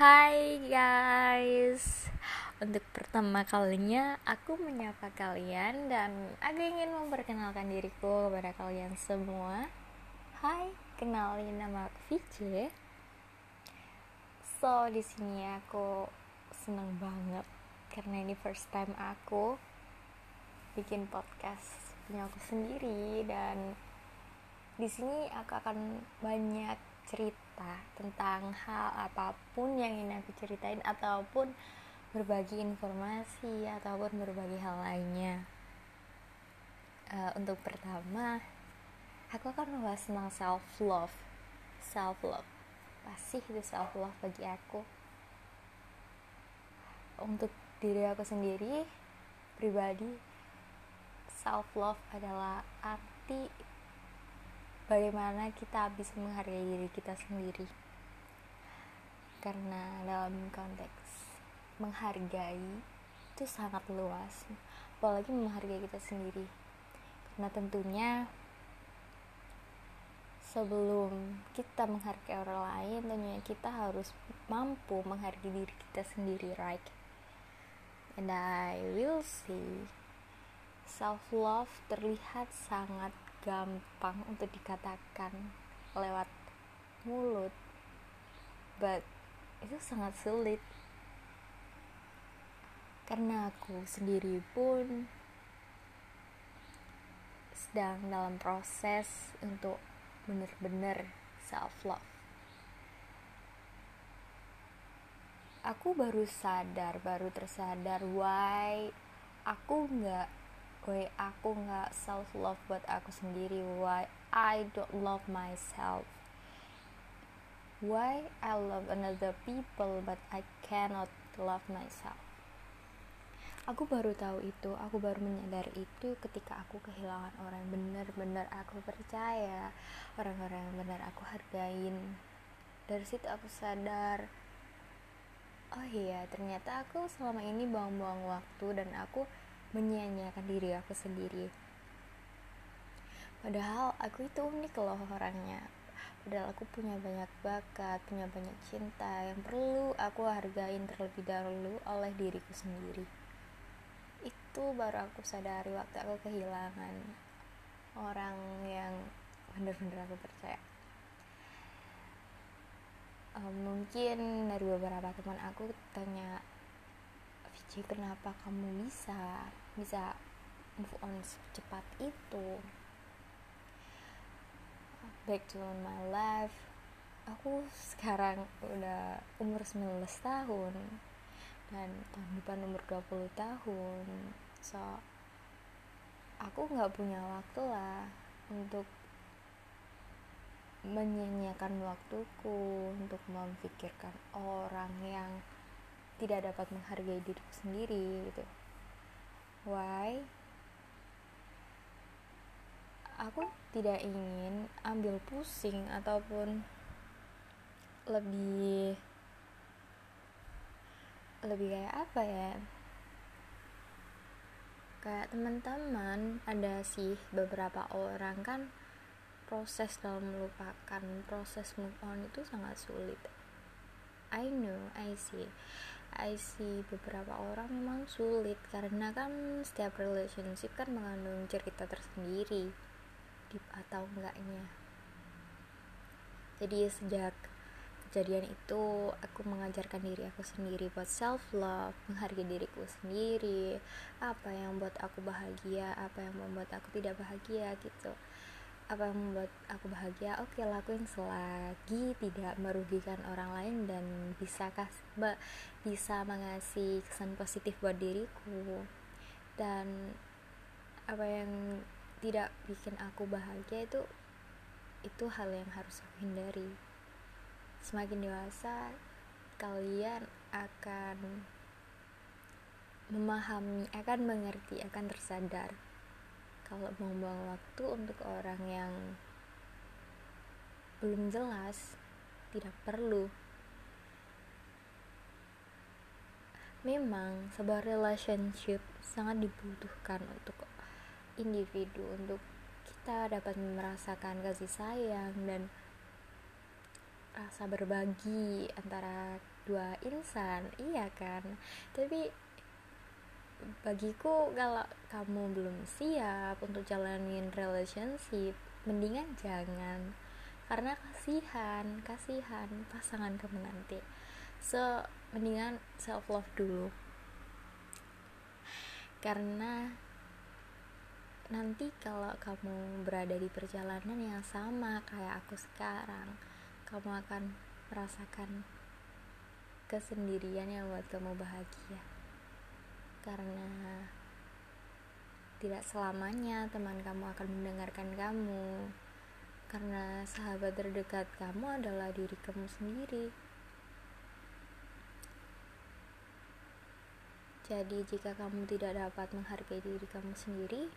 Hai guys. Untuk pertama kalinya aku menyapa kalian Dan aku ingin memperkenalkan diriku kepada kalian semua. Hai, kenalin nama aku VJ So, di sini aku seneng banget Karena ini first time aku bikin podcast punya aku sendiri Dan di sini aku akan banyak cerita tentang hal apa pun yang ingin aku ceritain ataupun berbagi informasi ataupun berbagi hal lainnya. Uh, untuk pertama aku akan membahas tentang self love self love pasti itu self love bagi aku. Untuk diri aku sendiri pribadi self love adalah arti bagaimana kita bisa menghargai diri kita sendiri? Karena dalam konteks menghargai itu sangat luas apalagi menghargai kita sendiri. Karena tentunya sebelum kita menghargai orang lain tentunya kita harus mampu menghargai diri kita sendiri right? And I will say self love terlihat sangat gampang untuk dikatakan lewat mulut but itu sangat sulit. Karena aku sendiri pun sedang dalam proses untuk benar-benar self love aku baru sadar baru tersadar why aku nggak why aku nggak self love buat aku sendiri. Why? I don't love myself. Why I love another people but I cannot love myself? Aku baru tahu itu aku baru menyadari itu ketika aku kehilangan orang yang benar-benar aku percaya orang-orang yang benar aku hargain. Dari situ aku sadar oh iya ternyata aku selama ini buang-buang waktu dan aku menyia-nyiakan diri aku sendiri. Padahal aku itu unik loh orangnya. Padahal aku punya banyak bakat punya banyak cinta yang perlu aku hargain terlebih dahulu oleh diriku sendiri. Itu baru aku sadari waktu aku kehilangan orang yang benar-benar aku percaya. Um, mungkin dari beberapa teman aku tanya Vici kenapa kamu bisa bisa move on secepat itu? Back to my life. Aku sekarang udah umur 19 tahun dan tahun depan umur 20 tahun. So aku nggak punya waktu lah untuk menyanyiakan waktuku untuk memikirkan orang yang tidak dapat menghargai diriku sendiri gitu. Why? Aku tidak ingin ambil pusing ataupun lebih lebih kayak apa ya? Kayak teman-teman ada sih beberapa orang kan proses dalam melupakan proses move on itu sangat sulit. I know I see I beberapa orang memang sulit karena kan setiap relationship kan mengandung cerita tersendiri deep atau enggaknya. Jadi sejak kejadian itu aku mengajarkan diri aku sendiri buat self love menghargai diriku sendiri apa yang membuat aku bahagia apa yang membuat aku tidak bahagia gitu apa yang membuat aku bahagia? Oke okay, lakuin selagi tidak merugikan orang lain dan bisa kas bisa mengasih kesan positif buat diriku. Dan apa yang tidak bikin aku bahagia itu itu hal yang harus aku hindari. Semakin dewasa kalian akan memahami akan mengerti akan tersadar kalau buang-buang waktu untuk orang yang belum jelas tidak perlu. Memang sebuah relationship sangat dibutuhkan untuk individu untuk kita dapat merasakan kasih sayang dan rasa berbagi antara dua insan iya kan? Tapi bagiku kalau kamu belum siap untuk jalanin relationship mendingan jangan. Karena kasihan kasihan pasangan kamu nanti. So mendingan self love dulu. Karena nanti kalau kamu berada di perjalanan yang sama kayak aku sekarang kamu akan merasakan kesendirian yang buat kamu bahagia karena tidak selamanya teman kamu akan mendengarkan kamu. Karena sahabat terdekat kamu adalah diri kamu sendiri. Jadi jika kamu tidak dapat menghargai diri kamu sendiri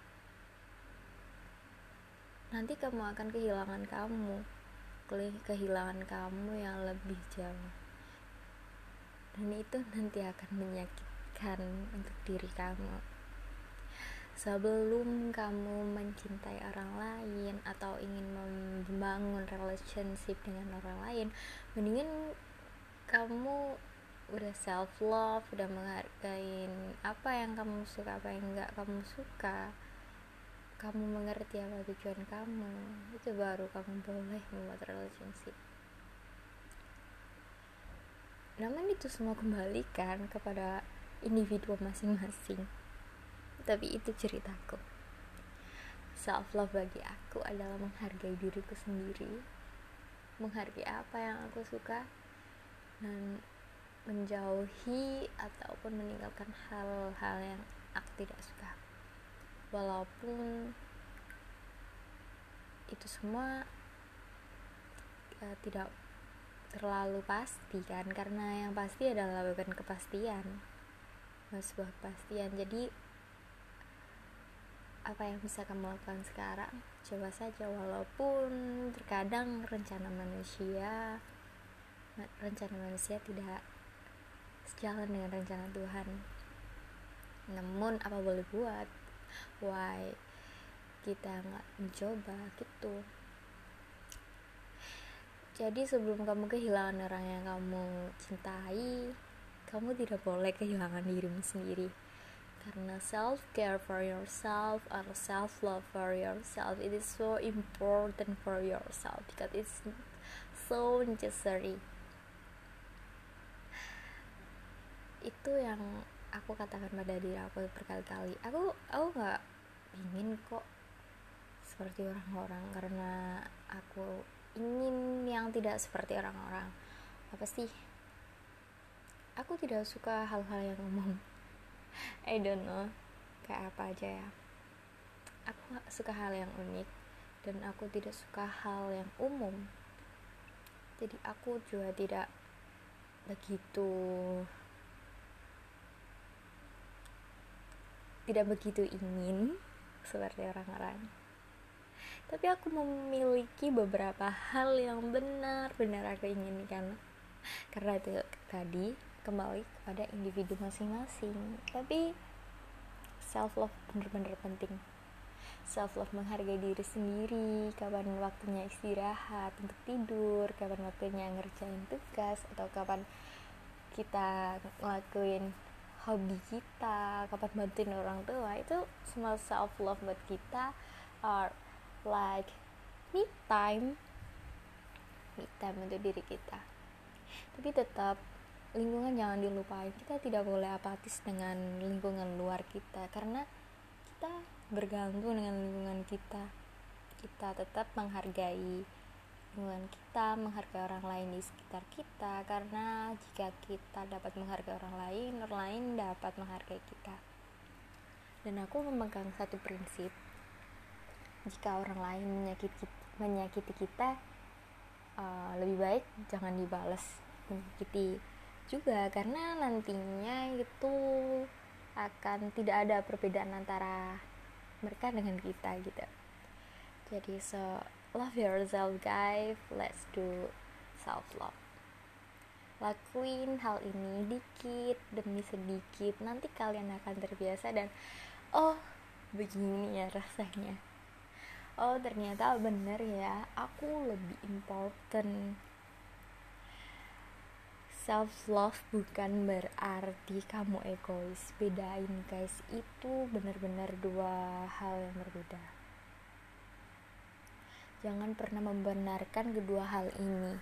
nanti kamu akan kehilangan kamu. Kehilangan kamu yang lebih jauh. Dan itu nanti akan menyakiti pilihan untuk diri kamu. Sebelum kamu mencintai orang lain atau ingin membangun relationship dengan orang lain mendingan kamu udah self love udah menghargai apa yang kamu suka apa yang enggak kamu suka. Kamu mengerti apa tujuan kamu itu baru kamu boleh membuat relationship. Namun itu semua kembalikan kepada individu masing-masing. Tapi itu ceritaku. Self love bagi aku adalah menghargai diriku sendiri. Menghargai apa yang aku suka dan menjauhi ataupun meninggalkan hal-hal yang aku tidak suka. Walaupun itu semua ya, tidak terlalu pasti kan? Karena yang pasti adalah bukan kepastian sebuah kepastian. Jadi apa yang bisa kamu lakukan sekarang? Coba saja walaupun terkadang rencana manusia rencana manusia tidak sejalan dengan rencana Tuhan. Namun apa boleh buat? Why? Kita nggak mencoba gitu. Jadi sebelum kamu kehilangan orang yang kamu cintai kamu tidak boleh kehilangan dirimu sendiri. Karena self care for yourself or self love for yourself it is so important for yourself because it's so necessary. Itu yang aku katakan pada diri aku berkali-kali. Aku aku nggak ingin kok seperti orang-orang karena aku ingin yang tidak seperti orang-orang. Apa sih aku tidak suka hal-hal yang umum. I don't know. Kayak apa aja ya. Aku suka hal yang unik dan aku tidak suka hal yang umum. Jadi aku juga tidak begitu tidak begitu ingin seperti orang-orang. Tapi aku memiliki beberapa hal yang benar-benar aku inginkan. Karena itu tadi kembali kepada individu masing-masing. Tapi self love bener-bener penting. Self love menghargai diri sendiri kapan waktunya istirahat untuk tidur kapan waktunya ngerjain tugas atau kapan kita ngelakuin hobi kita kapan bantuin orang tua itu semua self love buat kita are like me time me time untuk diri kita. Tapi tetap lingkungan jangan dilupain. Kita tidak boleh apatis dengan lingkungan luar kita karena kita bergantung dengan lingkungan kita. Kita tetap menghargai lingkungan kita menghargai orang lain di sekitar kita karena jika kita dapat menghargai orang lain orang lain dapat menghargai kita. Dan aku memegang satu prinsip jika orang lain menyakiti menyakiti kita uh, lebih baik jangan dibalas menyakiti juga karena nantinya itu akan tidak ada perbedaan antara mereka dengan kita gitu. Jadi so love yourself guys. Let's do self love lakuin hal ini dikit demi sedikit. Nanti kalian akan terbiasa dan oh begini ya rasanya. Oh ternyata bener ya. Aku lebih important self love bukan berarti kamu egois. Bedain guys. Itu benar-benar dua hal yang berbeda. Jangan pernah membenarkan kedua hal ini.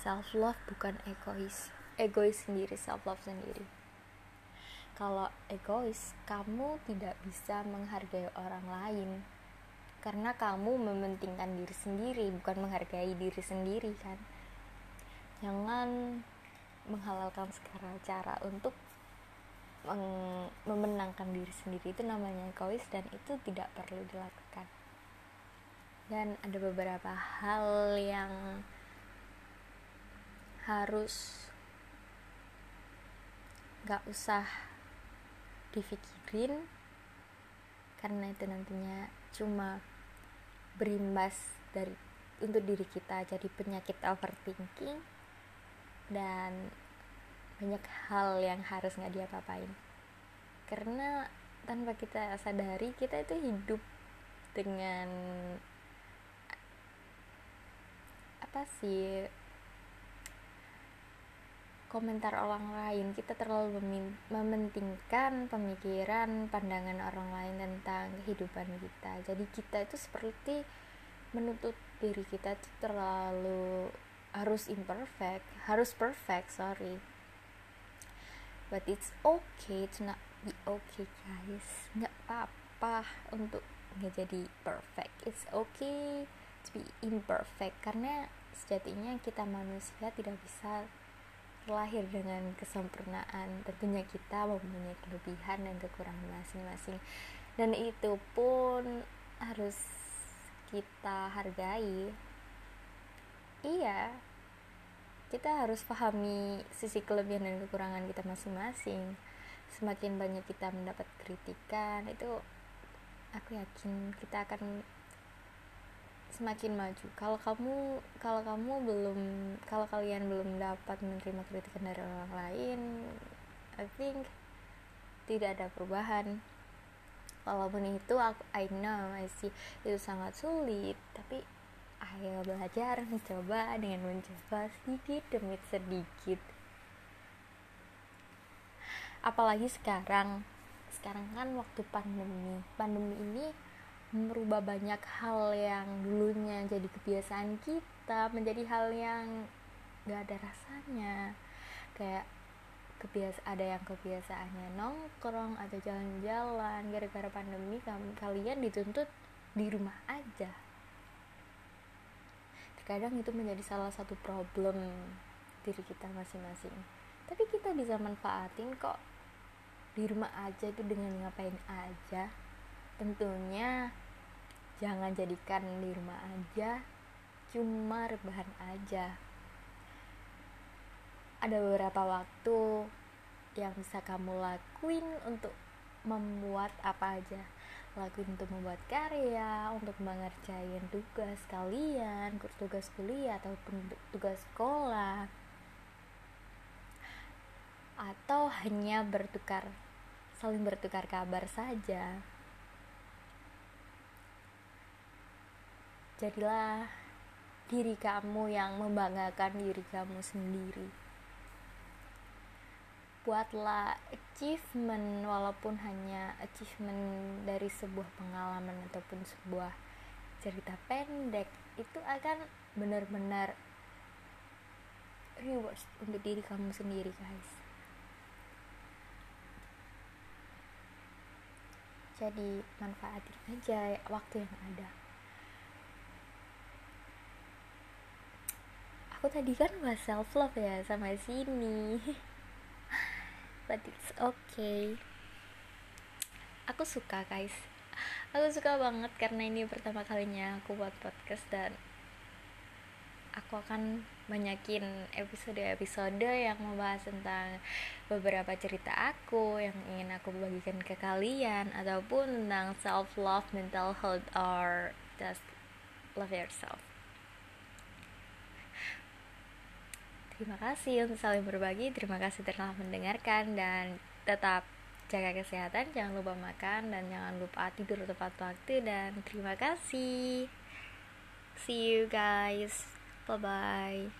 Self love bukan egois. Egois sendiri self love sendiri. Kalau egois kamu tidak bisa menghargai orang lain. Karena kamu mementingkan diri sendiri bukan menghargai diri sendiri kan jangan menghalalkan segala cara untuk memenangkan diri sendiri. Itu namanya egois dan itu tidak perlu dilakukan. Dan ada beberapa hal yang harus gak usah dipikirin karena itu nantinya cuma berimbas dari untuk diri kita jadi penyakit overthinking dan banyak hal yang harus nggak diapa-apain karena tanpa kita sadari kita itu hidup dengan apa sih komentar orang lain. Kita terlalu mementingkan pemikiran pandangan orang lain tentang kehidupan kita. Jadi kita itu seperti menuntut diri kita itu terlalu harus imperfect. Harus perfect sorry. But it's okay to not be okay guys. Nggak apa-apa untuk nggak jadi perfect. It's okay to be imperfect. Karena sejatinya kita manusia tidak bisa terlahir dengan kesempurnaan. Tentunya kita mempunyai kelebihan dan kekurangan masing-masing. Dan itu pun harus kita hargai iya. Kita harus pahami sisi kelebihan dan kekurangan kita masing-masing. Semakin banyak kita mendapat kritikan itu aku yakin kita akan semakin maju. Kalau kamu kalau kamu belum kalau kalian belum dapat menerima kritikan dari orang lain I think tidak ada perubahan. Walaupun itu aku I know I see itu sangat sulit tapi ayo belajar mencoba dengan mencoba sedikit demi sedikit. Apalagi sekarang. Sekarang kan waktu pandemi. Pandemi ini merubah banyak hal yang dulunya jadi kebiasaan kita menjadi hal yang gak ada rasanya. Kayak kebiasa ada yang kebiasaannya nongkrong atau jalan-jalan. Gara-gara pandemi kalian dituntut di rumah aja terkadang itu menjadi salah satu problem diri kita masing-masing. Tapi kita bisa manfaatin kok di rumah aja itu dengan ngapain aja. Tentunya jangan jadikan di rumah aja cuma rebahan aja. Ada beberapa waktu yang bisa kamu lakuin untuk membuat apa aja lakuin untuk membuat karya untuk mengerjain tugas kalian tugas kuliah ataupun tugas sekolah. Atau hanya bertukar saling bertukar kabar saja. Jadilah diri kamu yang membanggakan diri kamu sendiri buatlah achievement walaupun hanya achievement dari sebuah pengalaman ataupun sebuah cerita pendek itu akan benar-benar reward untuk diri kamu sendiri guys. Jadi manfaatin aja waktu yang ada. Aku tadi kan bahas self love ya sama sini but it's okay aku suka guys. Aku suka banget karena ini pertama kalinya aku buat podcast dan aku akan banyakin episode-episode yang membahas tentang beberapa cerita aku yang ingin aku bagikan ke kalian ataupun tentang self love, mental health or just love yourself. Terima kasih untuk saling berbagi. Terima kasih telah mendengarkan dan tetap jaga kesehatan, jangan lupa makan dan jangan lupa tidur tepat waktu dan terima kasih. See you guys. Bye bye.